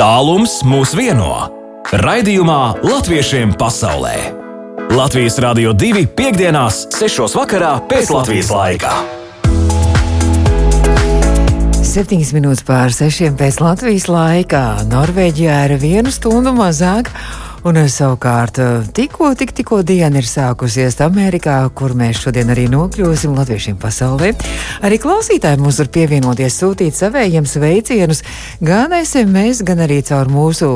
Tālums mūs vieno. Raidījumā Latviešiem pasaulē. Latvijas Rādio 2 piekdienās, 6. vakarā pēc Latvijas laika. 7 minūtes pār 6 pēc Latvijas laika. Norvēģijā ir viena stunda mazāk. Un savukārt tikko, tik, tikko diena ir sākusies Amerikā, kur mēs šodien arī nokļūsim latviešiem pasaulē. Arī klausītāji mums var pievienoties, sūtīt savējiem sveicienus gan SMS, gan arī caur mūsu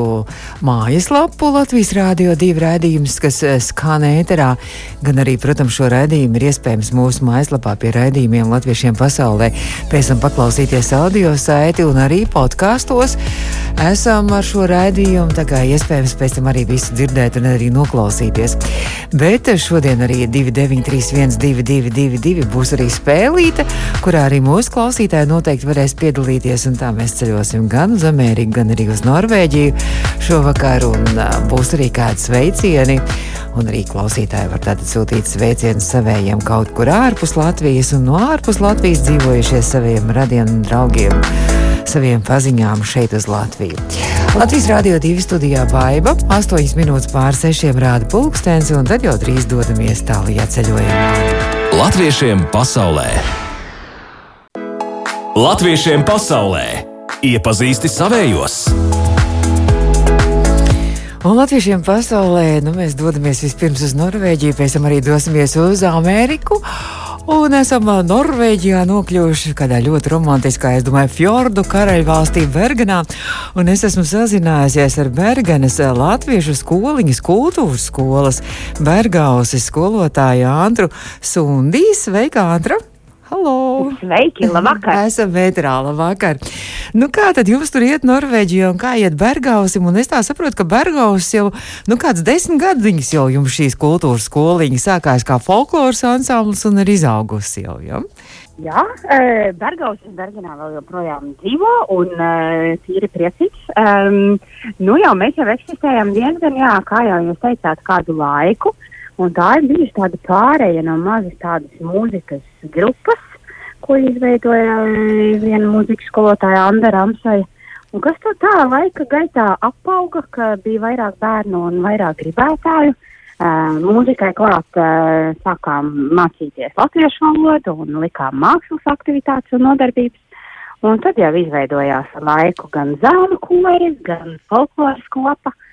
mājaslapu Latvijas Rādio 2 raidījums, kas skan ēterā, gan arī, protams, šo raidījumu ir iespējams mūsu mājaslapā pie raidījumiem latviešiem pasaulē. Pēc tam paklausīties audio saiti un arī podkastos. Esam ar šo raidījumu, tā kā iespējams pēc tam arī visu dzirdēt un arī noklausīties. Bet šodien arī 2931, 222, būs arī spēlīte, kurā arī mūsu klausītāji noteikti varēs piedalīties. Tā mēs ceļosim gan uz Ameriku, gan arī uz Norvēģiju šovakar, un būs arī kādi sveicieni. Un arī klausītāji var tātad sūtīt sveicienus saviem kaut kur ārpus Latvijas un no ārpus Latvijas dzīvojušies saviem radiem draugiem saviem paziņām šeit uz Latviju. Latvijas Rādio 2 studijā Baiva 8 minūtes pār 6 rāda pulkstenis, un tad jau drīz dodamies tālajā ceļojumā. Latviešiem pasaulē! Latviešiem pasaulē! Iepazīsti savējos! Un latviešiem pasaulē nu, mēs dodamies vispirms uz Norvēģiju, pēc tam arī dosimies uz Ameriku. Un esam Norvēģijā nokļuvuši kādā ļoti romantiskā, es domāju, fjordu karaļvalstī Bergenā. Un es esmu sazinājusies ar Bergenes latviešu skoliņas kultūras skolas Bergauses skolotāju Antru Sundīs. Sveika, Antra! Halo! Sveiki, labvakar! Esam vētrā, labvakar! Nu, kā tad jums tur iet Norvēģijā un kā iet Bergausim? Un es tā saprotu, ka Bergaus jau, nu, kāds desmit gadiņas jau jums šīs kultūras skoliņa sākās kā folkloras ansamblis un ir izaugusi jau, ja? Jā, Bergaus un Bergenā vēl joprojām dzīvo un tīri priecīgs. Um, nu jau mēs jau eksistējam diezgan, jā, kā jau jūs teicāt, kādu laiku. Un tā ir bijusi tāda pārēja no mazas tādas mūzikas grupas, ko izveidoja viena mūzikas skolotāja Anna Ramsaja. Un kas to tā laika gaitā apauga, ka bija vairāk bērnu un vairāk gribētāju. Uh, mūzikai klāt uh, sākām mācīties latviešu valodu un likām mākslas aktivitātes un nodarbības. Un tad jau izveidojās laiku gan zāle koris, gan folkloras kopa. Uh,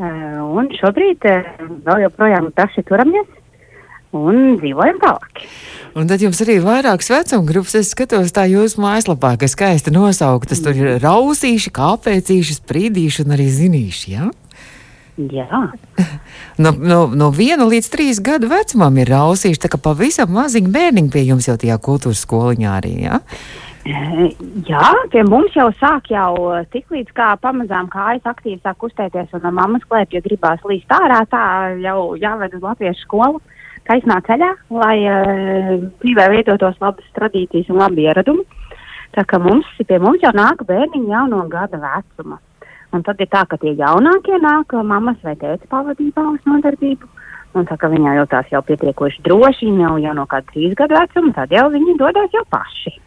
un šobrīd uh, vēl joprojām taši turamies un dzīvojam tālāk. Un tad jums arī ir vairākas vecuma grupas. Es skatos tā jūsu mājaslapā, kas skaisti nosauktas. Tur ir rausīši, kāpēcīši, sprīdīši un arī zinīši. Ja? Jā. No, no, no viena līdz trīs gadu vecumam ir rausīši, tā kā pavisam maziņi bērniņi pie jums jau tajā kultūras skoliņā arī. Ja? Jā, pie mums jau sāk jau tik līdz kā pamazām kājas aktīvi sāk kustēties un no mammas klēpja gribās līst ārā, tā jau jāved uz latviešu skolu taisnā ceļā, lai uh, dzīvē veidotos labas tradīcijas un labi ieradumi. Tā kā mums, pie mums jau nāk bērniņi jau no gada vecuma. Un tad ir tā, ka tie jaunākie nāk mammas vai tēta pavadībā uz nodarbību. Un tā kā viņi jūtās jau pietiekoši droši, jau, jau no kāda trīs gadu vecuma, tad jau viņi dodas jau paši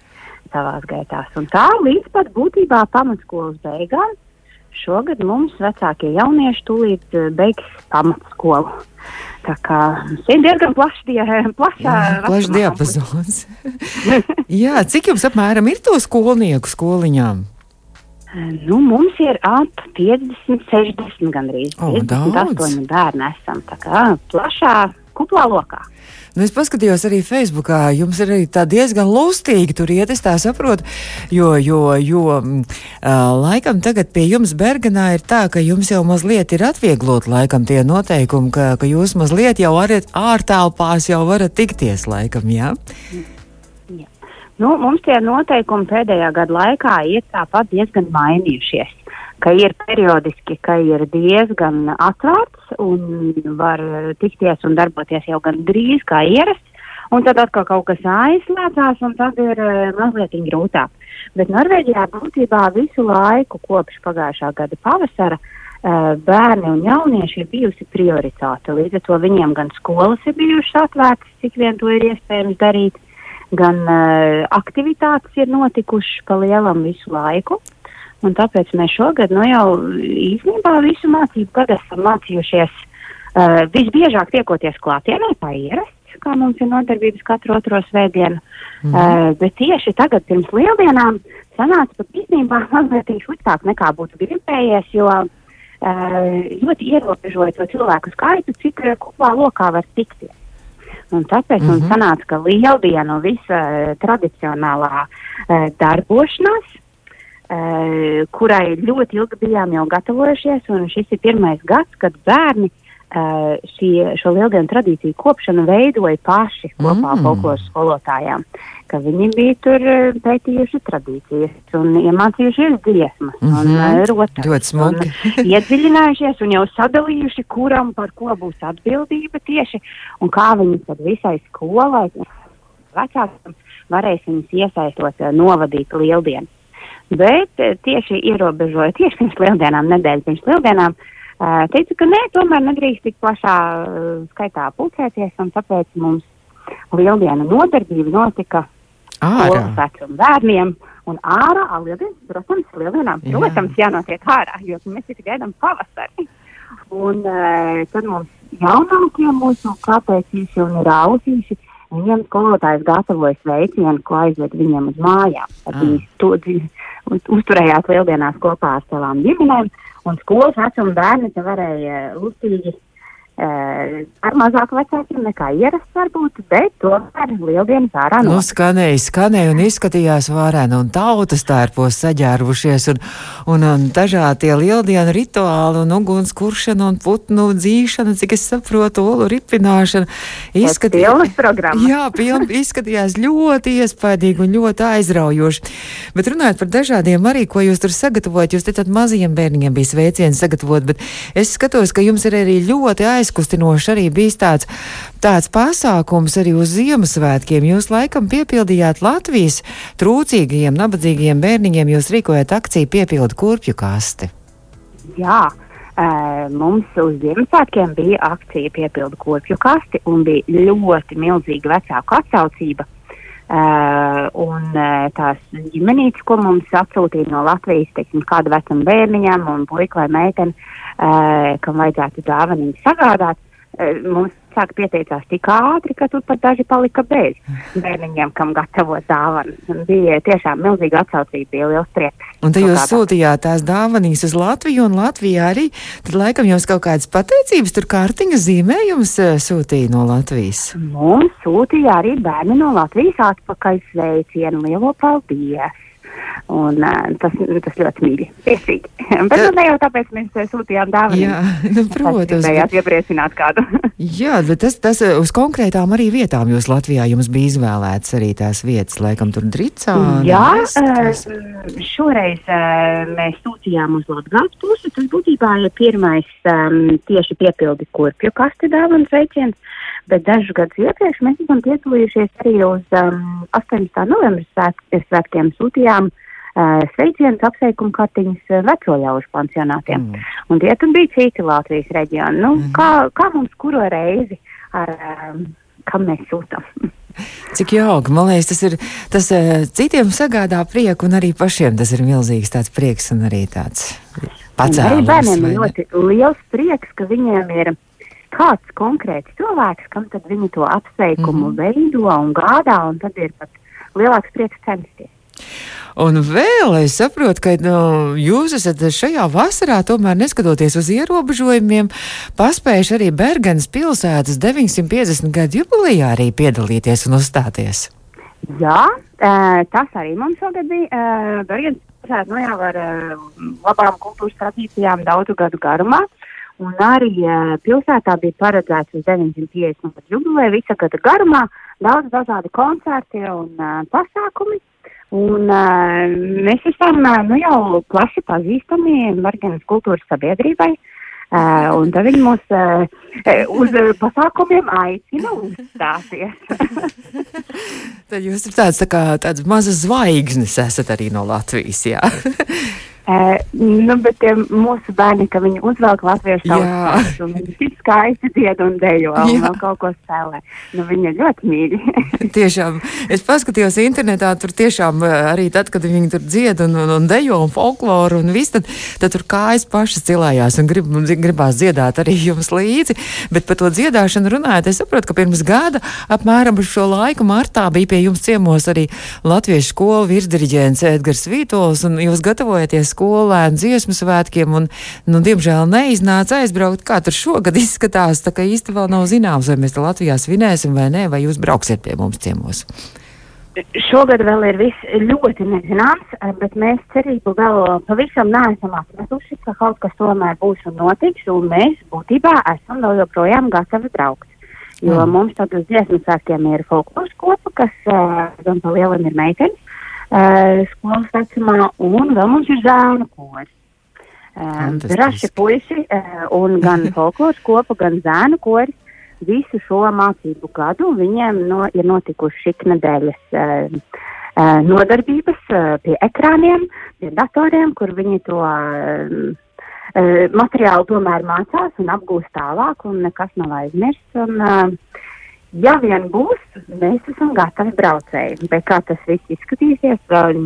savās gaitās. Un tā līdz pat būtībā pamatskolas beigām. Šogad mums vecākie jaunieši tūlīt beigs pamatskolu. Tā kā ir diezgan plašs die, plašā, plašs diapazons. Jā, cik jums apmēram ir to skolnieku skoliņām? Nu, mums ir ap 50, 60 gandrīz. O, 58 bērni esam. Tā kā plašā, kuplā lokā. Nu, es paskatījos arī Facebookā, jums ir arī tā diezgan lustīgi tur iet, es tā saprotu, jo, jo, jo uh, laikam tagad pie jums Bergenā ir tā, ka jums jau mazliet ir atvieglot laikam tie noteikumi, ka, ka jūs mazliet jau varat ārtelpās jau varat tikties laikam, jā? jā. Nu, mums tie noteikumi pēdējā gada laikā ir tāpat diezgan mainījušies ka ir periodiski, ka ir diezgan atvērts un var tikties un darboties jau gan drīz kā ierasts. Un tad atkal kaut kas aizslēdzās, un tad ir uh, mazliet grūtāk. Bet Norvēģijā būtībā visu laiku kopš pagājušā gada pavasara uh, bērni un jaunieši ir bijusi prioritāte. Līdz ar to viņiem gan skolas ir bijušas atvērtas, cik vien to ir iespējams darīt, gan uh, aktivitātes ir notikušas pa lielam visu laiku. Un tāpēc mēs šogad nu, jau īstenībā visu mācību gadu esam mācījušies uh, visbiežāk tiekoties klātienē, kā ierasts, kā mums ir nodarbības katru otro svētdienu. Mm. Uh, bet tieši tagad, pirms lieldienām, sanāca pat īstenībā mazliet sliktāk nekā būtu gribējies, jo uh, ļoti ierobežoja to cilvēku skaitu, cik kopā lokā var tikties. Un tāpēc mm -hmm. mums mhm. sanāca, ka lieldienu visa uh, tradicionālā uh, darbošanās kurai ļoti ilgi bijām jau gatavojušies, un šis ir pirmais gads, kad bērni uh, šī, šo lieldienu tradīciju kopšanu veidoja paši kopā mm. folkloras skolotājām, ka viņi bija tur pētījuši tradīcijas un iemācījušies dziesmas mm -hmm. un uh, rotas. Ļoti smuki. iedziļinājušies un jau sadalījuši, kuram par ko būs atbildība tieši, un kā viņi tad visai skolai, vecākiem varēs viņus iesaistot, novadīt lieldienas. Bet eh, tieši ierobežoja tieši pirms lieldienām, nedēļas pirms lieldienām, uh, teica, ka nē, tomēr nedrīkst tik plašā uh, skaitā pulcēties, un tāpēc mums lieldiena nodarbība notika ārā vecuma bērniem. Un ārā, lieldienām, protams, lieldienām, Jā. protams, jānotiek ārā, jo mēs visi gaidām pavasari. Un uh, tad mums jaunākie mūsu kāpēcīši un rausīši Viņiem skolotājs gatavoja sveicienu, ko aizved viņiem uz mājām. Tad viņi to uzturējās lieldienās kopā ar savām ģimenēm, un skolas vecuma bērni te varēja lustīgi ar mazāk vecākiem nekā ierasts varbūt, bet tomēr lieldienas ārā no. Nu, skanēja, skanēja un izskatījās vārēni un tautas tērpos saģērbušies un, un, un dažādi tie lieldienu rituāli un uguns kuršana un putnu dzīšana, cik es saprotu, olu ripināšana. Izskatījās, jā, piln, izskatījās ļoti iespaidīgi un ļoti aizraujoši. Bet runājot par dažādiem arī, ko jūs tur sagatavojat, jūs teicat, mazajiem bērniem bija sveicieni sagatavot, bet es skatos, ka jums ir arī ļoti aizraujoši aizkustinoši arī bijis tāds, tāds pasākums arī uz Ziemassvētkiem. Jūs laikam piepildījāt Latvijas trūcīgajiem, nabadzīgajiem bērniņiem, jūs rīkojat akciju piepildu kurpju kasti. Jā. Uh, mums uz Ziemassvētkiem bija akcija piepildu kopju kasti un bija ļoti milzīga vecāku atsaucība. Uh, un uh, tās ģimenītes, ko mums atsūtīja no Latvijas, teiksim, kāda vecuma bērniņam un puika vai meitene, uh, kam vajadzētu dāvaniņu sagādāt, uh, mums sāka pieteicās tik ātri, ka tur pat daži palika bez bērniņiem, kam gatavot dāvanas. Bija tiešām milzīga atsaucība, bija liels prieks. Un te jūs sūtījāt tās dāvanas uz Latviju, un Latvijā arī, tad laikam jums kaut kādas pateicības, tur kārtiņa zīmējums eh, sūtīja no Latvijas. Mums sūtīja arī bērni no Latvijas atpakaļ sveicienu, lielo paldies! Un, uh, tas, tas ļoti mīļi, tiesīgi. Bet nu, ne jau tāpēc mēs sūtījām dāvanu. Jā, nu, protams. Gribējāt iepriecināt kādu. jā, bet tas, tas uz konkrētām arī vietām jūs Latvijā jums bija izvēlēts arī tās vietas, laikam tur Dricā. Jā, uh, šoreiz uh, mēs sūtījām uz Latgales pusi. Tas būtībā ir pirmais um, tieši piepildi kurpju kaste dāvanas veiciens. Bet dažus gadus iepriekš mēs esam piedalījušies arī uz um, 18. novembra svētkiem. Sūtījām sveicienus, apsveikumu kartiņas uh, veco ļaužu pansionātiem. Mm. Un tie tur bija citi Latvijas reģioni. Nu, mm. kā, kā mums kuro reizi ar um, kam mēs sūtām? Cik jauki, man liekas, tas ir, tas citiem sagādā prieku un arī pašiem tas ir milzīgs tāds prieks un arī tāds pacēlums. Arī bērniem ir ļoti liels prieks, ka viņiem ir kāds konkrēts cilvēks, kam tad viņi to apsveikumu mm veido un gādā, un tad ir pat lielāks prieks censties. Un vēl es saprotu, ka nu, jūs esat šajā vasarā, tomēr neskatoties uz ierobežojumiem, paspējuši arī Bergenas pilsētas 950 gadu jubilijā arī piedalīties un uzstāties. Jā, tas arī mums šogad bija. Bergenas pilsēta nu, jau ar labām kultūras tradīcijām daudzu gadu garumā. Un arī pilsētā bija paredzēts uz 950 gadu jubileju visa gada garumā daudz dažādi koncerti un pasākumi. Un, uh, mēs esam uh, nu, jau plaši pazīstami Marganas kultūras sabiedrībai. Uh, un tad viņi mūs uh, uz pasākumiem aicina uzstāties. tad jūs esat tāds, tā kā, tāds mazas zvaigznes esat arī no Latvijas. Uh, nu, bet tie mūsu bērni, ka viņi uzvelk latviešu tautas, un viņi tik skaisti dzied un dejo, un vēl kaut ko spēlē. Nu, viņi ir ļoti mīļi. tiešām, es paskatījos internetā, tur tiešām arī tad, kad viņi tur dzied un, un, un dejo un folkloru un viss, tad, tad tur kājas pašas cilājās un grib, gribās dziedāt arī jums līdzi. Bet par to dziedāšanu runājot, es saprotu, ka pirms gada apmēram par šo laiku martā bija pie jums ciemos arī Latviešu skolu virsdiriģents Edgars Vītols, un jūs gatavojaties skolēnu dziesmu svētkiem, un, nu, diemžēl neiznāca aizbraukt. Kā tur šogad izskatās, tā kā īsti vēl nav zināms, vai mēs te Latvijā svinēsim vai nē, vai jūs brauksiet pie mums ciemos. Šogad vēl ir viss ļoti nezināms, bet mēs cerību vēl pavisam neesam atmetuši, ka kaut kas tomēr būs un notiks, un mēs būtībā esam vēl joprojām gatavi braukt. Jo mm. mums tad uz dziesmu sākiem ir folkloras kopa, kas uh, gan pa lielam ir meitenes, skolas vecumā, un vēl mums ir zēnu kors. Raši puiši uh, un gan folkloras kopa, gan zēnu kors visu šo mācību gadu viņiem no, ir notikuši šik nedēļas uh, nodarbības pie ekrāniem, pie datoriem, kur viņi to materiālu tomēr mācās un apgūst tālāk, un nekas nav aizmirsts. Ja vien būs, mēs esam gatavi braucēji. Bet kā tas viss izskatīsies,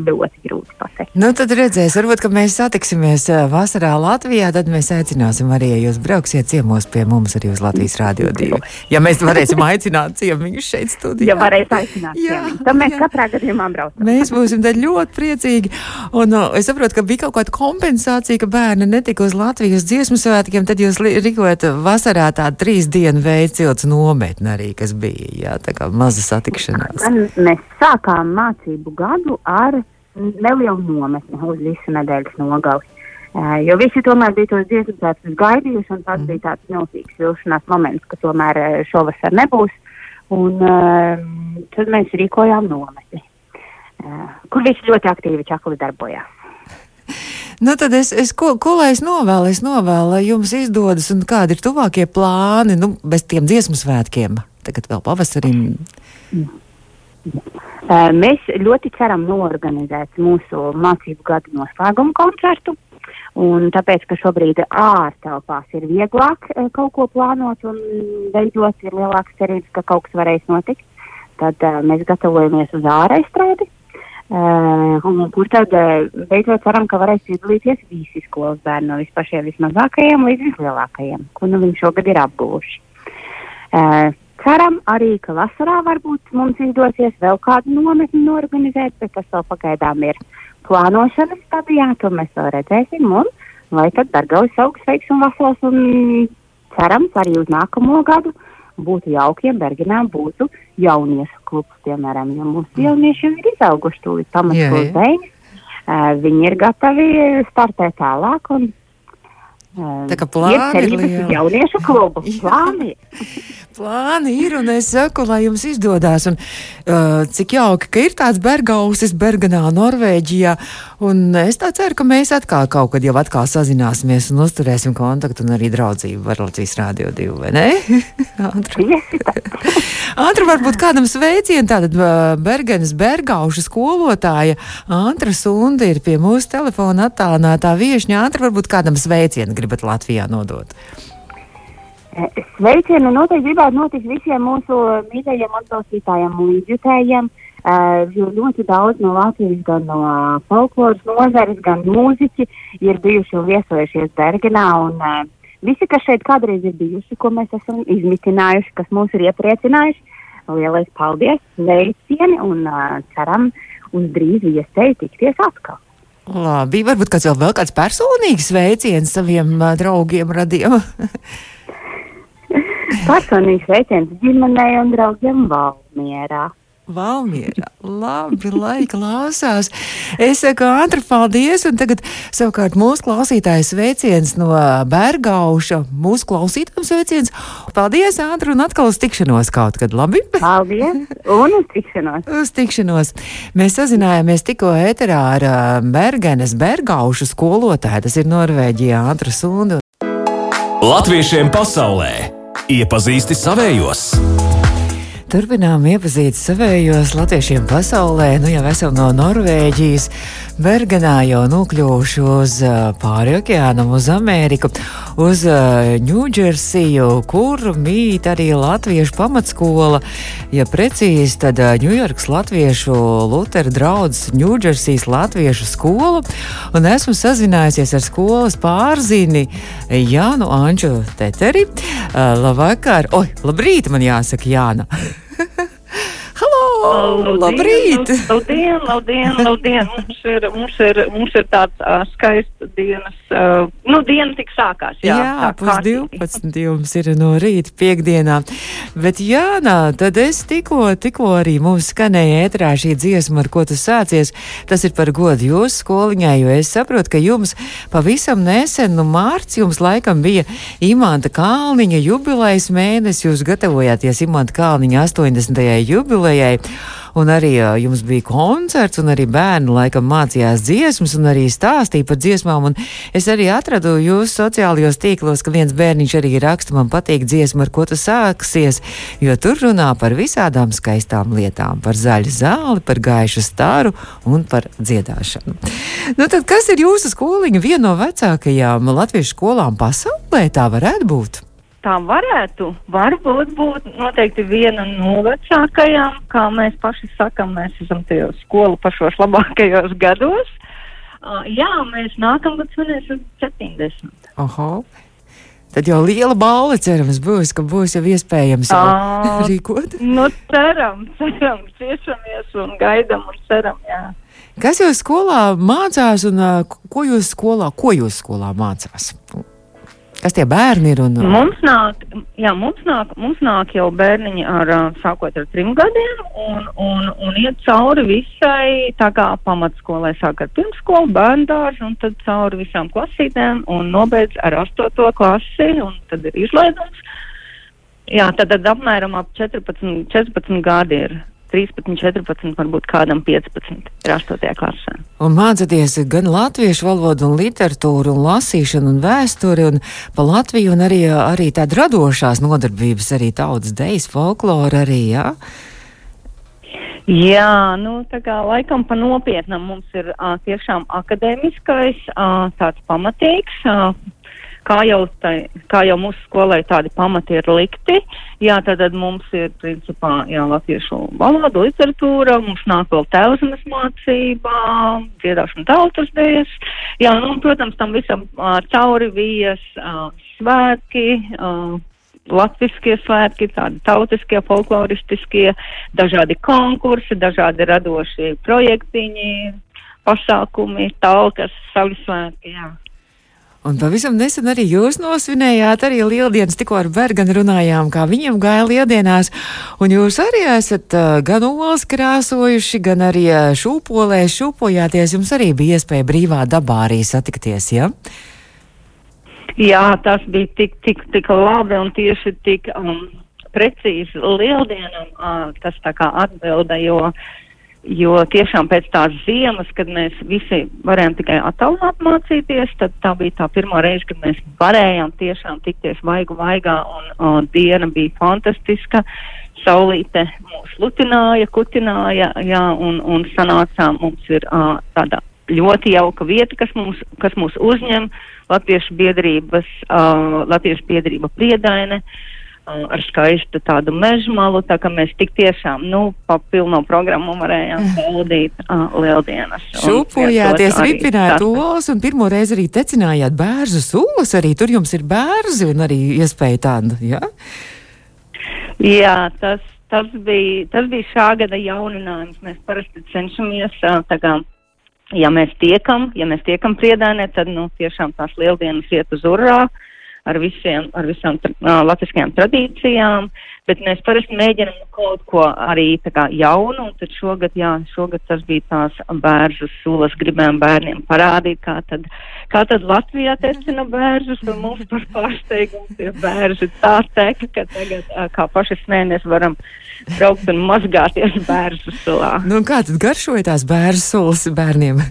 ļoti grūti pateikt. Nu, tad redzēs, varbūt, ka mēs satiksimies vasarā Latvijā, tad mēs aicināsim arī, ja jūs brauksiet ciemos pie mums arī uz Latvijas Rādio 2. Ja mēs varēsim aicināt ciemiņus šeit studijā. Ja varēs aicināt jā, ciemiņus, tad mēs jā. katrā gadījumā braucam. Mēs būsim tad ļoti priecīgi. Un no, es saprotu, ka bija kaut kāda kompensācija, ka bērni netika uz Latvijas dziesmu svētkiem, tad jūs rīkojat vasarā tādu trīs dienu veidu cilts nometni arī, kas kas bija. Jā, tā kā maza satikšanās. Mēs sākām mācību gadu ar nelielu nometni uz visu nedēļas nogali. Jo visi tomēr bija tos dziesmu svētkus gaidījuši, un tas mm. bija tāds milzīgs vilšanās moments, ka tomēr šovasar nebūs. Un uh, tad mēs rīkojām nometni, uh, kur visi ļoti aktīvi čakli darbojās. Nu, tad es, es ko, ko lai es novēlu? Es novēlu, lai jums izdodas, un kādi ir tuvākie plāni, nu, bez tiem dziesmu svētkiem tagad vēl pavasarim? Mēs ļoti ceram norganizēt mūsu mācību gadu noslēgumu koncertu. Un tāpēc, ka šobrīd ārtelpās ir vieglāk kaut ko plānot un veidot, ir lielāks cerības, ka kaut kas varēs notikt, tad uh, mēs gatavojamies uz ārēstrādi. Uh, kur tad uh, beidzot ceram, ka varēs piedalīties visi skolas bērni no vispašiem vismazākajiem līdz vislielākajiem, ko nu viņi šogad ir apguvuši. Uh, Ceram arī, ka vasarā varbūt mums izdosies vēl kādu nometni norganizēt, bet tas vēl pagaidām ir plānošanas stadijā, to mēs vēl redzēsim. Un, lai tad Dargaujas augs veiks un vasals un cerams arī uz nākamo gadu būtu jaukiem Bergenām būtu jauniešu klubs, piemēram, jo mūsu mm. jaunieši jau ir izauguši tūlīt pamatskolas beigās. Uh, viņi ir gatavi startēt tālāk un Tā kā plāni ir, ir jauniešu klubu. Plāni. plāni ir, un es saku, lai jums izdodas. Un, uh, cik jauki, ka ir tāds bergausis Bergenā, Norvēģijā. Un es tā ceru, ka mēs atkal kaut kad jau atkal sazināsimies un uzturēsim kontaktu un arī draudzību ar Latvijas Rādio 2, vai ne? Antra varbūt kādam sveicienu, tātad uh, Bergenas Bergauša skolotāja Antra Sunda ir pie mūsu telefona attālinātā viešņa. Antra varbūt kādam sveicienu gribat Latvijā nodot? Eh, sveicienu noteikti gribētu notikt visiem mūsu mīļajiem atbalstītājiem un līdzjutējiem, uh, jo ļoti daudz no Latvijas, gan no uh, folkloras nozares, gan mūziķi ir bijuši un viesojušies Bergenā. Un, uh, visi, kas šeit kādreiz ir bijuši, ko mēs esam izmitinājuši, kas mūs ir iepriecinājuši, lielais paldies, veicieni un ceram uz drīz iespēju tikties atkal. Labi, varbūt kāds vēl, vēl kāds personīgs veiciens saviem uh, draugiem radiem. Personīgs veiciens ģimenei un draugiem Valmierā. Valmiera. Labi, lai klausās. Es saku, Antra, paldies. Un tagad savukārt mūsu klausītājs sveiciens no Bergauša. Mūsu klausītājs sveiciens. Paldies, Antra, un atkal uz tikšanos kaut kad. Labi? Paldies, un uz tikšanos. uz tikšanos. Mēs sazinājāmies tikko ēterā ar Bergenes Bergaušu skolotāju. Tas ir Norvēģijā Antra Sundu. Latviešiem pasaulē iepazīsti savējos! Turpinām iepazīt savējos latviešiem pasaulē. Nu jau esam no Norvēģijas, Bergenā jau nokļuvuši uz pāri okeānam, uz Ameriku, uz Ņūdžersiju, kur mīt arī latviešu pamatskola. Ja precīzi, tad Ņujorkas latviešu Lutera draudzes Ņūdžersijas latviešu skola. Un esmu sazinājusies ar skolas pārzini Jānu Anču Teteri. Labvakar! Oi, labrīt, man jāsaka Jāna! Halo! Labrīt! Labdien, labdien, labdien! Mums ir, mums ir, mums ir tāds uh, skaists dienas, uh, nu, diena tik sākās. Jā, jā pus 12 jums ir no rīta piekdienā. Bet, Jānā, tad es tikko, tikko arī mums skanēja ētrā šī dziesma, ar ko tu sācies. Tas ir par godu jūsu skoliņai, jo es saprotu, ka jums pavisam nesen, nu, mārts jums laikam bija Imanta Kalniņa jubilejas mēnesis, jūs gatavojāties Imanta Kalniņa 80. jubilejai. Un arī uh, jums bija koncerts, un arī bērni laikam mācījās dziesmas, un arī stāstīja par dziesmām. Un es arī atradu jūsu sociālajos tīklos, ka viens bērniņš arī raksta, man patīk dziesma, ar ko tu sāksies, jo tur runā par visādām skaistām lietām, par zaļu zāli, par gaišu staru un par dziedāšanu. Nu, tad kas ir jūsu skoliņa? Viena no vecākajām latviešu skolām pasaulē tā varētu būt tā varētu, varbūt būt noteikti viena no vecākajām, kā mēs paši sakam, mēs esam tajā skolu pašos labākajos gados. Uh, jā, mēs nākamgad svinēsim 70. Oho. Tad jau liela balva, cerams, būs, ka būs jau iespējams jau uh, rīkot. Nu, ceram, ceram, ciešamies un gaidam un ceram, jā. Kas jūs skolā mācās un ko jūs skolā, ko jūs skolā mācās? Kas tie bērni ir? Un... Mums, nāk, jā, mums, nāk, mums nāk jau bērniņi ar, sākot ar trim gadiem un, un, un iet cauri visai tā kā pamatskolai. Sāk ar pirmskolu, bērndārzu un tad cauri visām klasītēm un nobeidz ar astoto klasi un tad ir izlaidums. Jā, tad, tad apmēram ap 14, 14 gadi ir 13, 14, varbūt kādam 15 ir 8. klasē. Un mācāties gan latviešu valodu, un literatūru, un lasīšanu, un vēsturi, un pa Latviju, un arī, arī tāda radošās nodarbības, arī tautas dejas, folklora arī, jā? Jā, nu tā kā laikam pa nopietnam mums ir uh, tiešām akadēmiskais, uh, tāds pamatīgs. Uh, kā jau, tai, kā jau mūsu skolai tādi pamati ir likti. Jā, tad, tad mums ir principā jā, latviešu valoda, literatūra, mums nāk vēl tēvzemes mācība, dziedāšana tautas dēļas. Jā, nu, protams, tam visam uh, cauri vijas uh, svētki. Uh, Latvijaskie svētki, tādi tautiskie, folkloristiskie, dažādi konkursi, dažādi radošie projektiņi, pasākumi, talkas, savi svētki. Jā. Un pavisam nesen arī jūs nosvinējāt arī lieldienas, tikko ar Berganu runājām, kā viņiem gāja lieldienās, un jūs arī esat gan olas krāsojuši, gan arī šūpolē šūpojāties, jums arī bija iespēja brīvā dabā arī satikties, ja? Jā, tas bija tik, tik, tik labi un tieši tik um, precīzi lieldienam, uh, tas tā kā atbilda, jo uh, Jo tiešām pēc tās ziemas, kad mēs visi varējām tikai attālināt mācīties, tad tā bija tā pirmā reize, kad mēs varējām tiešām tikties vaigu vaigā un o, diena bija fantastiska. Saulīte mūs lutināja, kutināja, jā, un, un sanācām mums ir uh, tāda ļoti jauka vieta, kas mūs, kas mūs uzņem, Latviešu biedrības, uh, Latviešu biedrība priedaine. Uh, ar skaistu tādu mežmalu, tā ka mēs tik tiešām, nu, pa pilno programmu varējām baudīt uh, lieldienas. Šūpojāties, ripināt olas un pirmo reizi arī tecinājāt bērzu sulas, arī tur jums ir bērzi un arī iespēja tāda, jā? Jā, tas, tas bija, tas bija šā gada jauninājums. Mēs parasti cenšamies uh, tā kā ja mēs tiekam, ja mēs tiekam priedēnē, tad, nu, tiešām tās lieldienas iet uz urā. Ar, visiem, ar visām uh, latviskajām tradīcijām, bet mēs parasti mēģinam kaut ko arī kā jaunu, un tad šogad, jā, šogad tas bija tās bērzu sulas, gribējām bērniem parādīt, kā tad, kā tad Latvijā tecina bērzus, un mums par pārsteigumu tie bērži tā teka, ka tagad, uh, kā paši smēnies, varam braukt un mazgāties bērzu sulā. Nu, kā tad garšoja tās bērzu sulas bērniem?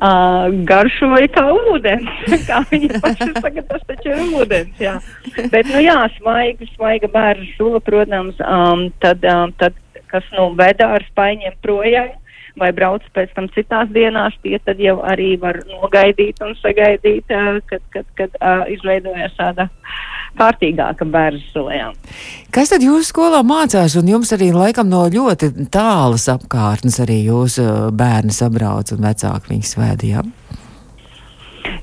Uh, garšoja kā ūdens. kā viņi paši saka, tas taču ir ūdens. Jā. Bet, nu jā, svaiga, svaiga bērnu sula, protams, um, tad, um, tad, kas nu veda ar spaiņiem projām vai brauc pēc tam citās dienās, tie tad jau arī var nogaidīt un sagaidīt, uh, kad, kad, kad uh, izveidojas tāda kārtīgāka bērnu sulējām. Kas tad jūsu skolā mācās, un jums arī laikam no ļoti tālas apkārtnes arī jūsu bērni sabrauc un vecāki viņus svētījām?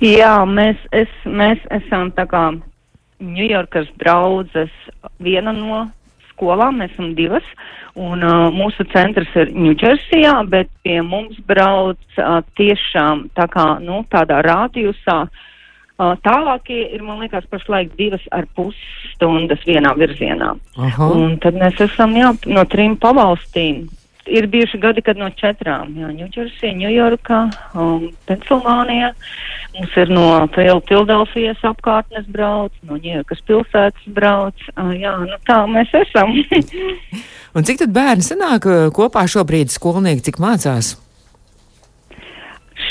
Jā, mēs, es, mēs esam tā kā Ņujorkas draudzes viena no skolām, mēs esam divas, un uh, mūsu centrs ir Ņūdžersijā, bet pie mums brauc uh, tiešām tā kā, nu, tādā rādījusā. Uh, tālākie ir, man liekas, pašlaik divas ar pus stundas vienā virzienā. Aha. Un tad mēs esam, jā, no trim pavalstīm. Ir bijuši gadi, kad no četrām, Ņūdžersija, Ņujorka, um, Pensilvānija. Mums ir no Filadelfijas apkārtnes brauc, no Ņujorkas pilsētas brauc. Uh, jā, nu tā mēs esam. Un cik tad bērni sanāk kopā šobrīd skolnieki, cik mācās?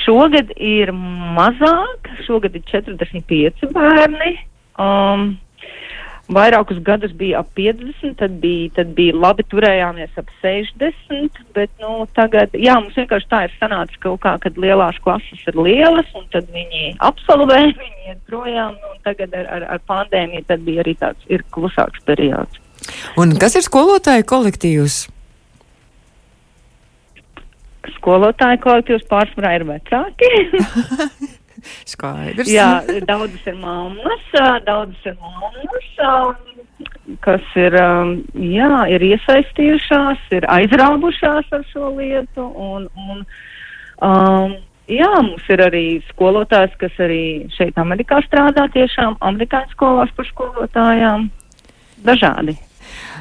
Šogad ir mazāk, šogad ir 45 bērni. Um, Vairākus gadus bija ap 50, tad bija, tad bija labi turējāmies ap 60, bet nu, tagad, jā, mums vienkārši tā ir sanācis kaut kā, kad lielās klases ir lielas, un tad viņi absolvē, viņi iet projām, un tagad ar, ar, ar pandēmiju tad bija arī tāds ir klusāks periods. Un kas ir skolotāju kolektīvs? Skolotāju kolektīvs pārsvarā ir vecāki. Skaidrs. Jā, daudzas ir mammas, daudzas ir mammas, ā, kas ir, ā, jā, ir iesaistījušās, ir aizrāvušās ar šo lietu. Un, un, um, jā, mums ir arī skolotājs, kas arī šeit Amerikā strādā tiešām amerikāņu skolās par skolotājām. Dažādi.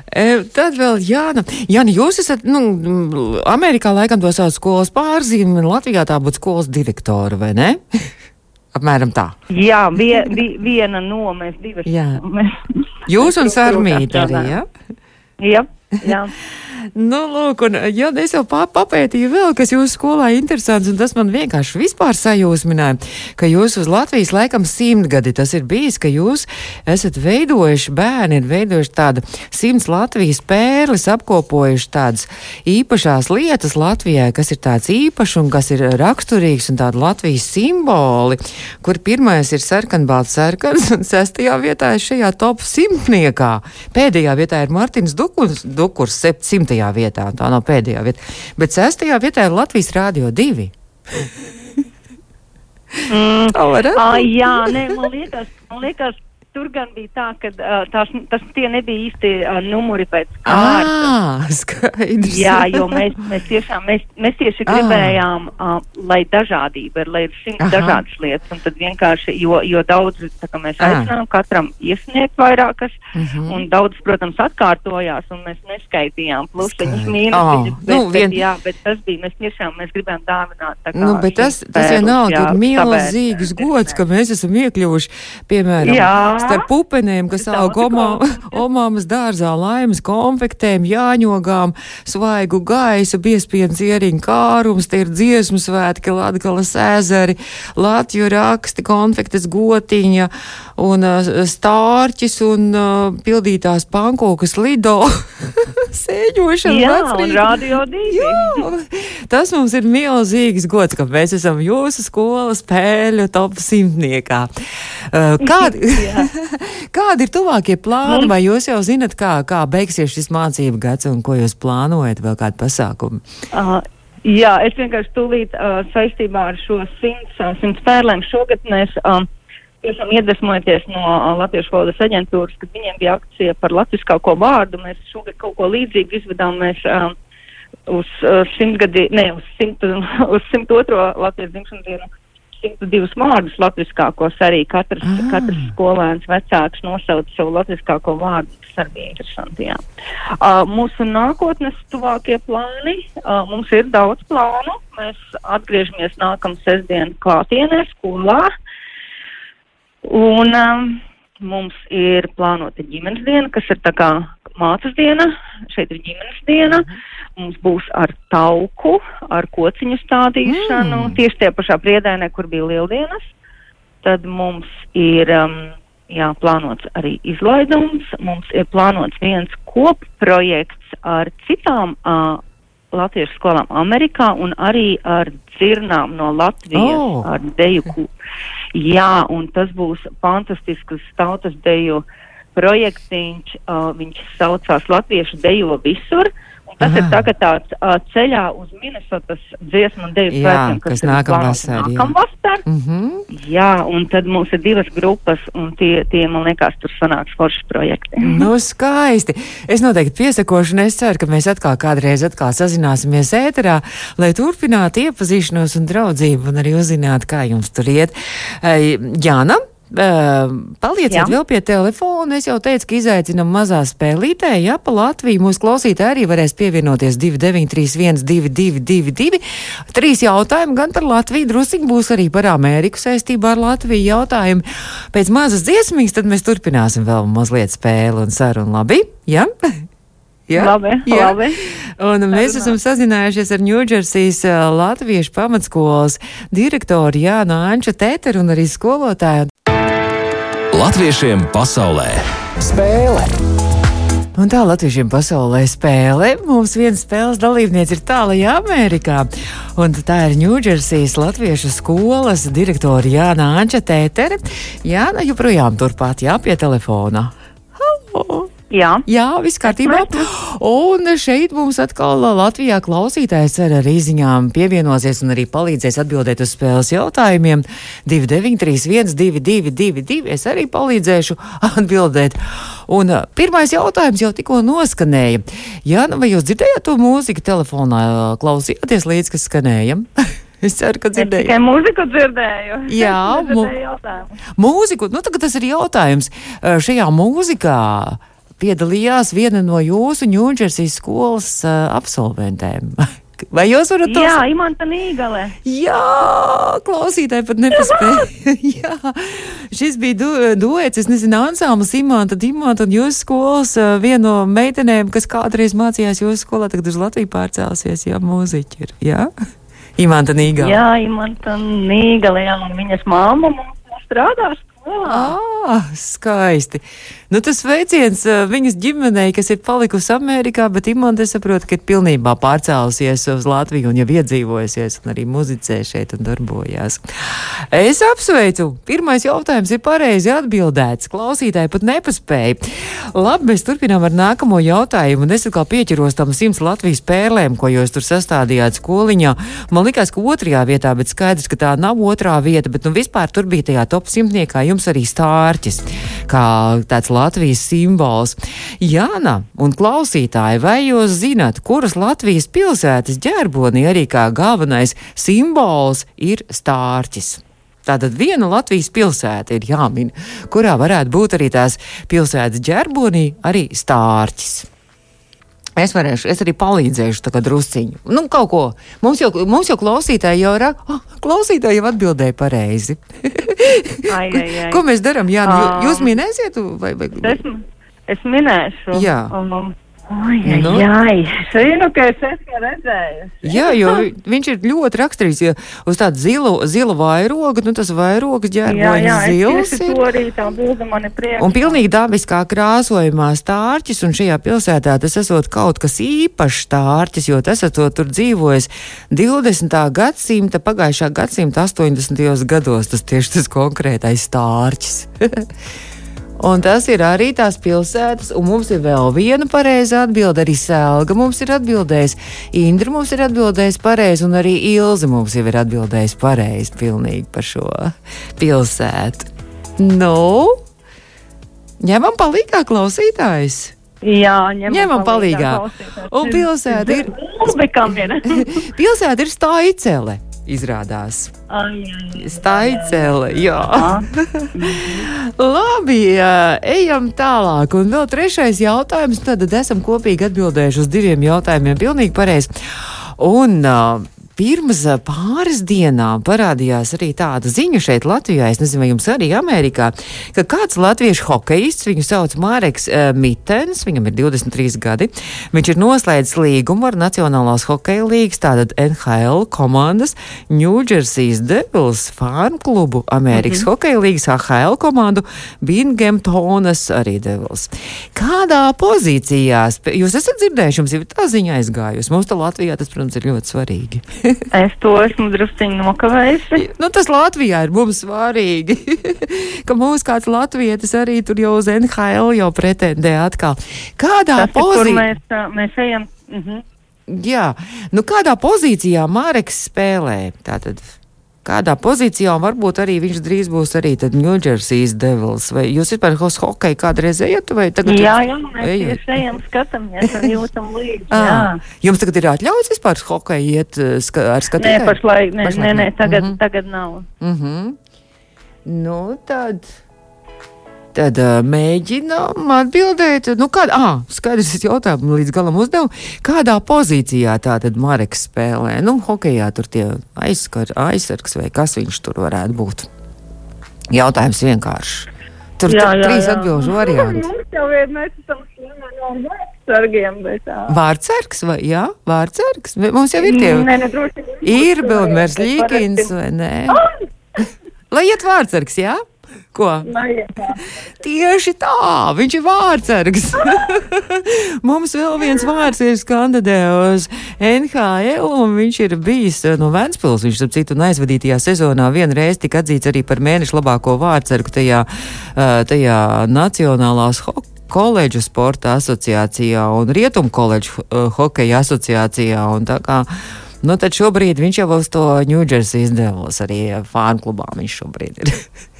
E, tad vēl Jāna. Jāna, jūs esat, nu, Amerikā laikam to sauc skolas pārzīme, Latvijā tā būtu skolas direktora, vai ne? Apmēram tā. Jā, vie, vi, viena no mēs divas. Jā. Mēs, Jūs un Sarmīta arī, jā? jā, jā. Nu, lūk, un, ja es jau papētīju vēl, kas jūsu skolā ir interesants, un tas man vienkārši vispār sajūsmināja, ka jūs uz Latvijas laikam simtgadi tas ir bijis, ka jūs esat veidojuši, bērni ir veidojuši tādu simts Latvijas pērlis, apkopojuši tādas īpašās lietas Latvijai, kas ir tāds īpašs un kas ir raksturīgs un tāda Latvijas simboli, kur pirmais ir sarkanbalts sarkans un sestajā vietā ir šajā top simtniekā. Pēdējā vietā ir Martins Dukurs, Dukurs septimtajā vietā, tā nav pēdējā vieta. Bet sestajā vietā ir Latvijas Rādio 2. Mm. Tā varētu būt. jā, nē, man liekas, man liekas, tur gan bija tā, ka uh, tās, tas tie nebija īsti uh, numuri pēc kārtas. Skaidrs. Jā, jo mēs, mēs tiešām, mēs, mēs tieši gribējām, uh, lai dažādība ir, lai ir simts dažādas lietas, un tad vienkārši, jo, jo daudz, tā kā mēs aicinām katram iesniegt vairākas, Mhm. un daudz, protams, atkārtojās, un mēs neskaitījām plusiņus, mīnusiņus, Ah, bet, nu, vien- bet, jā, bet tas bija, mēs tiešām, mēs gribējām dāvināt Nu, bet tas, tas vienalga ir milzīgs gods, ka mēs esam iekļuvuši, piemēram, Jā. Starp pupenēm, kas aug omāmas dārzā, laimas konfektēm, jāņogām, svaigu gaisu, biespienas ieriņu kārums, tie ir dziesmu svētki, Latgalas ezeri, Latviju raksti, konfektes gotiņa un uh, stārķis un uh, pildītās pankūkas lido. Sēņošana Jā, un radio divi. Jā, tas mums ir milzīgs gods, ka mēs esam jūsu skolas spēļu top simtniekā. Uh, Kādi, kādi ir tuvākie plāni, vai jūs jau zinat, kā, kā beigsies šis mācību gads un ko jūs plānojat, vēl kādu pasākumu? Uh, jā, es vienkārši tūlīt uh, saistībā ar šo simts, uh, simts pērlēm šogad mēs um, tiešām iedvesmojoties no uh, Latviešu valodas aģentūras, kad viņiem bija akcija par latviskāko vārdu. Mēs šogad kaut ko līdzīgu izvedām. Mēs, um, uz uh, simtgadi, ne, uz, simt, uz 102. Latvijas dzimšanas dienu 102 vārdus latviskākos arī katrs, Ah. katrs skolēns vecāks nosauca savu latviskāko vārdu. Tas arī bija interesanti, jā. Uh, mūsu nākotnes tuvākie plāni, uh, mums ir daudz plānu. Mēs atgriežamies nākamā sestdien klātienē skolā. Un um, mums ir plānota ģimenes diena, kas ir tā kā mācas diena, šeit ir ģimenes diena, mums būs ar tauku, ar kociņu stādīšanu, Mm. tieši tie pašā priedēnē, kur bija lieldienas. Tad mums ir, um, jā, plānots arī izlaidums, mums ir plānots viens kopprojekts ar citām uh, latviešu skolām Amerikā un arī ar dzirnām no Latvijas, Oh. ar deju. Jā, un tas būs fantastisks tautas deju projektiņš, uh, viņš saucās Latviešu dejo visur. un Tas Aha. ir tagad tāds uh, ceļā uz Minnesotas dziesmu un Jā, svētkiem, kas plānots nākamvasar, nākamvasar. Mhm. Jā, un tad mums ir divas grupas, un tie, tie man liekas, tur sanāks forši projekti. Nu, skaisti. Es noteikti piesakošu, un es ceru, ka mēs atkal kādreiz atkal sazināsimies ēterā, lai turpinātu iepazīšanos un draudzību, un arī uzzinātu, kā jums tur iet. Ei, Jāna, eh, palieciet Jā. vēl pie telefona. Es jau teicu, ka izaicinām mazā spēlītē, ja pa Latviju mūsu klausītāji arī varēs pievienoties 2931, 222, trīs jautājumi gan par Latviju, drusīgi būs arī par Ameriku saistībā ar Latviju jautājumi. Pēc mazas dziesmīs tad mēs turpināsim vēl mazliet spēli un sarunu. Labi? Ja? Ja? Labi, Ja? labi. Un mēs esam sazinājušies ar Ņūdžersijas Latviešu pamatskolas direktoru Jānu Anču Teteru un arī skolotāju. Latviešiem pasaulē spēle! Un tā Latviešiem pasaulē spēle. Mums viena spēles dalībniece ir tālajā Amerikā. Un tā ir Ņūdžersijas Latviešu skolas direktora Jāna Anča Tētere. Jāna joprojām turpat jā pie telefona. Halo! Jā, Jā, viss kārtībā. Un šeit mums atkal Latvijā klausītājs ar arī ziņām pievienosies un arī palīdzēs atbildēt uz spēles jautājumiem. 2931, 222, es arī palīdzēšu atbildēt. Un ā, pirmais jautājums jau tikko noskanēja. Jā, nu vai jūs dzirdējāt to mūziku telefonā, klausījāties līdz, kas skanēja? Es ceru, ka es tikai mūziku dzirdēju. Jā. Mūziku, nu tagad tas ir jautājums. Šajā mūzikā piedalījās viena no jūsu Ņūdžersijas skolas uh, absolventēm. Vai jūs varat to Jā, Imanta Nīgale. Jā, klausītāji pat nepaspēja. Jā, šis bija du, duets, es nezinu, ansāmas Imanta, Dimanta un jūsu skolas uh, viena no meitenēm, kas kādreiz mācījās jūsu skolā, tagad uz Latviju pārcēlusies, jā, mūziķi ir, jā? Imanta Nīgā. Jā, Imanta Nīgale, jā, un viņas māma mums strādā skolā. Ah, skaisti. Nu, tas veiciens uh, viņas ģimenei, kas ir palikusi Amerikā, bet Imants, es saprotu, ka ir pilnībā pārcēlusies uz Latviju un jau iedzīvojusies un arī muzicē šeit un darbojās. Es apsveicu. Pirmais jautājums ir pareizi atbildēts. Klausītāji pat nepaspēja. Labi, mēs turpinām ar nākamo jautājumu. Un es atkal pieķeros tam simts Latvijas pērlēm, ko jūs tur sastādījāt skoliņā. Man likās, ka otrajā vietā, bet skaidrs, ka tā nav otrā vieta, bet nu vispār tur bija tajā top simtniekā jums arī stārķis, kā tāds Latvijas simbols. Jāna un klausītāji, vai jūs zināt, kuras Latvijas pilsētas ģerbonī arī kā galvenais simbols ir stārķis? Tātad viena Latvijas pilsēta ir jāmin, kurā varētu būt arī tās pilsētas ģerbonī, arī stārķis. Es varēšu, es arī palīdzēšu tā kā drusciņu. Nu, kaut ko. Mums jau, mums jau klausītāji jau ir, oh, klausītāji jau atbildēja pareizi. Ai, ai, ai. Ko mēs darām? Jā, nu, jūs minēsiet, vai, vai? Es, es minēšu. Jā. Um, Ai, Nu? ai. Es zinu, ka es esmu redzējusi. Jā, jo viņš ir ļoti raksturīgs. Ja uz tādu zilu, zilu vairogu, nu tas vairogs Jā, ģērbonis jā, es zils ir. arī tā bilde man ir priekšā. Un pilnīgi dabiskā krāsojumā stārķis, un šajā pilsētā tas esot kaut kas īpašs stārķis, jo tas esot tur dzīvojis 20. gadsimta, pagājušā gadsimta 80. gados, tas tieši tas konkrētais stārķis. Un tas ir arī tās pilsētas, un mums ir vēl viena pareiza atbilde. Arī Sēlga mums ir atbildējis, Indra mums ir atbildējis pareizi, un arī Ilze mums jau ir atbildējis pareizi pilnīgi par šo pilsētu. Nu, ņemam palīgā klausītājs. Jā, ņemam, Ņemam palīgā. klausītājs. Un pilsēta ir. Pilsēta ir Staicele, izrādās. Ai, ai, ai. Staicele, jā. Jā. Labi, ejam tālāk. Un vēl trešais jautājums. Tad esam kopīgi atbildējuši uz diviem jautājumiem. Pilnīgi pareizi. Un ā, pirms pāris dienām parādījās arī tāda ziņa šeit Latvijā, es nezinu, vai jums arī Amerikā, ka kāds latviešu hokejists, viņu sauc Māreks uh, Mitens, viņam ir 23 gadi, viņš ir noslēdzis līgumu ar Nacionālās hokeja līgas, tātad NHL komandas New Jersey's Devils fānu klubu, Amerikas -hmm. hokeja līgas AHL komandu Binghamtonas arī Devils. Kādā pozīcijā, jūs esat dzirdējuši, jums ir tā ziņa aizgājusi, mums tā Latvijā tas, protams, ir ļoti svarīgi. es to esmu drusciņi nokavējusi. Nu, tas Latvijā ir mums svarīgi, ka mūs kāds latvietis arī tur jau uz NHL jau pretendē atkal. Kādā pozīcijā? Mēs, mēs ejam. Mhm. Jā, nu kādā pozīcijā Māreks spēlē? Tātad kādā pozīcijā, un varbūt arī viņš drīz būs arī New Jersey's Devils. Vai jūs vispār uz hokeju kādreiz ejat? Jā, jā, mēs ejat? ejam, skatāmies un jūtam līdzi. Jā. Jums tagad ir atļauts vispār uz hokeju iet eh, ska ar skatītāju? Nē, pašlaik, nē, pašlaik, nē, nē, tagad, mm -hmm. tagad nav. Mm -hmm. Nu, tad. Tad uh, mēģinām atbildēt, nu, kāda, ah, skaidrs, es jautājumu līdz galam uzdevu, kādā pozīcijā tā tad Mareks spēlē? Nu, hokejā tur tie aizskar, aizsargs vai kas viņš tur varētu būt? Jautājums vienkārši. Tur jā, jā, trīs atbilžu varianti. Mums jau ir, mēs esam no vārdsargiem, bet tā. Vārdsargs vai, jā, vārdsargs? Mums jau ir tie. Nē, ne, droši. Ir Bilmers Līkins vai nē? Lai iet vārdsargs, jā? Ko? Tieši tā, viņš ir vārdsargs. Mums vēl viens vārds ir skandadē uz NHL, un viņš ir bijis eh, no Ventspils. Viņš, ap citu, aizvadītajā sezonā vienreiz tika atzīts arī par mēnešu labāko vārdsargu tajā, eh, tajā Nacionālās hokeja koledžu sporta asociācijā un rietumu koledžu uh, hokeja asociācijā. Kā, nu, tad šobrīd viņš jau uz to Ņūdžersijas devos arī fānu klubā. Viņš šobrīd ir.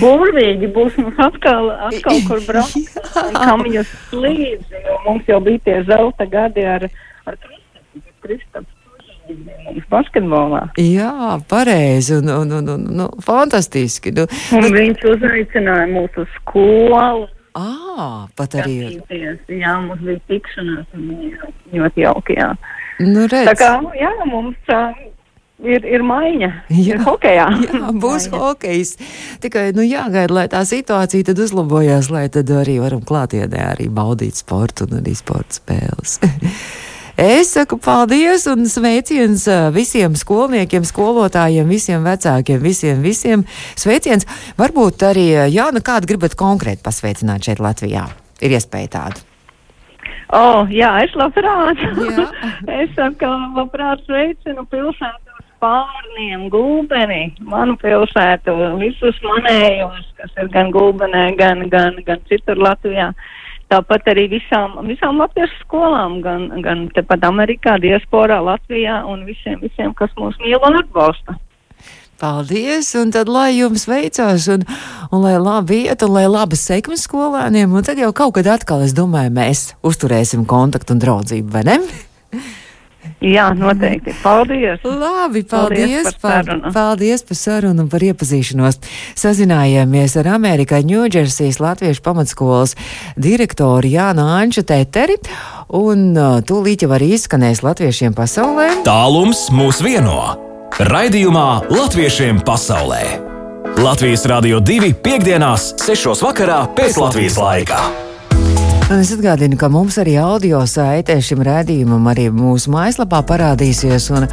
Burvīgi būs mums atkal, atkal kur braukt, kam jūs līdzi, jo mums jau bija tie zelta gadi ar, ar Kristaps. Basketbolā. Jā, pareizi un, un, un, un, nu, fantastiski. Nu, un nu, viņš uzaicināja mūsu skolu. Ā, pat arī. Jā, mums bija tikšanās un ļoti jauki, jā. Nu, redz. Tā kā, jā, mums ir, ir maiņa. Jā, ir hokejā. Jā, būs maiņa. hokejs. Tikai nu, jāgaida, lai tā situācija tad uzlabojās, lai tad arī varam klātienē arī baudīt sportu un arī sporta spēles. Es saku paldies un sveiciens visiem skolniekiem, skolotājiem, visiem vecākiem, visiem, visiem. Sveiciens. Varbūt arī, Jāna, kādu gribat konkrēti pasveicināt šeit Latvijā? Ir iespēja tādu. Oh, jā, es labprāt. Jā. es saku, labprāt sveicinu pilsētu pārniem, gulbeni, manu pilsētu, visus manējos, kas ir gan gulbenē, gan, gan, gan citur Latvijā. Tāpat arī visām, visām latviešu skolām, gan, gan tepat Amerikā, diasporā, Latvijā un visiem, visiem, kas mūs mīl un atbalsta. Paldies, un tad lai jums veicās, un, un lai labi iet, un lai labas sekmes skolēniem, un tad jau kaut kad atkal, es domāju, mēs uzturēsim kontaktu un draudzību, vai ne? Jā, noteikti. Paldies! Labi, paldies, paldies par sarunu. Paldies par sarunu un par iepazīšanos. Sazinājāmies ar Amerikai Ņūdžersijas Latviešu pamatskolas direktoru Jānu Anču Teteri, un uh, tūlīt jau arī izskanēs latviešiem pasaulē. Tālums mūs vieno. Raidījumā Latviešiem pasaulē. Latvijas Rādio 2 piekdienās, 6. vakarā pēc Latvijas laika. Es atgādinu, ka mums arī audio saite šim rādījumam arī mūsu mājaslapā parādīsies, un,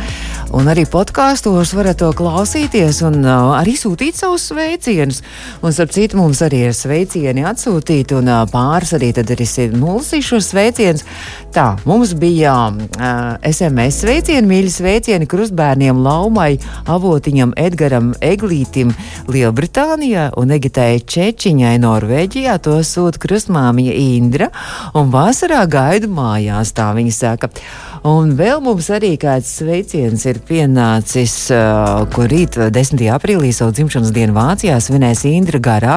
un arī podkāstos varat to klausīties un uh, arī sūtīt savus sveicienus. Un, starp citu, mums arī ir sveicieni atsūtīti, un uh, pāris arī tad ir nolasījušos sveicienus. Tā, mums bija uh, SMS sveicieni, mīļi sveicieni krustbērniem Laumai, Avotiņam, Edgaram, Eglītim Lielbritānijā un Egitai Čečiņai Norvēģijā. To sūta krustmāmiņa Indra. Un vasarā gaidu mājās, tā viņa saka. Un vēl mums arī kāds sveiciens ir pienācis, uh, kur rīt 10. aprīlī savu dzimšanas dienu Vācijā svinēs Indra Garā.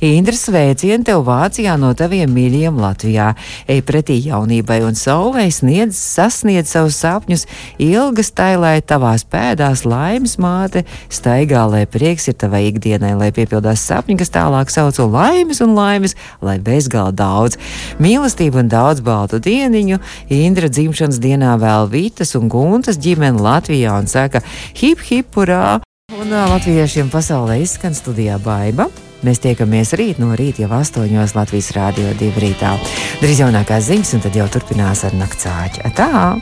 Indra sveicienu tev Vācijā no taviem mīļiem Latvijā. Ej pretī jaunībai un saulē sniedz, sasniedz savus sapņus, ilgas tai, lai tavās pēdās laimes māte staigā, lai prieks ir tavai ikdienai, lai piepildās sapņi, kas tālāk sauc un laimes un laimes, lai bezgalā daudz. Mīlestību un daudz baltu dieniņu Indra dzimšanas dienā dienā vēl Vitas un Guntas ģimene Latvijā un saka hip hip urā! Un latviešiem pasaulē izskan studijā Baiba. Mēs tiekamies rīt no rīta jau astoņos Latvijas Rādio 2 rītā. Drīz jaunākās ziņas, un tad jau turpinās ar naktsāķi. Tā!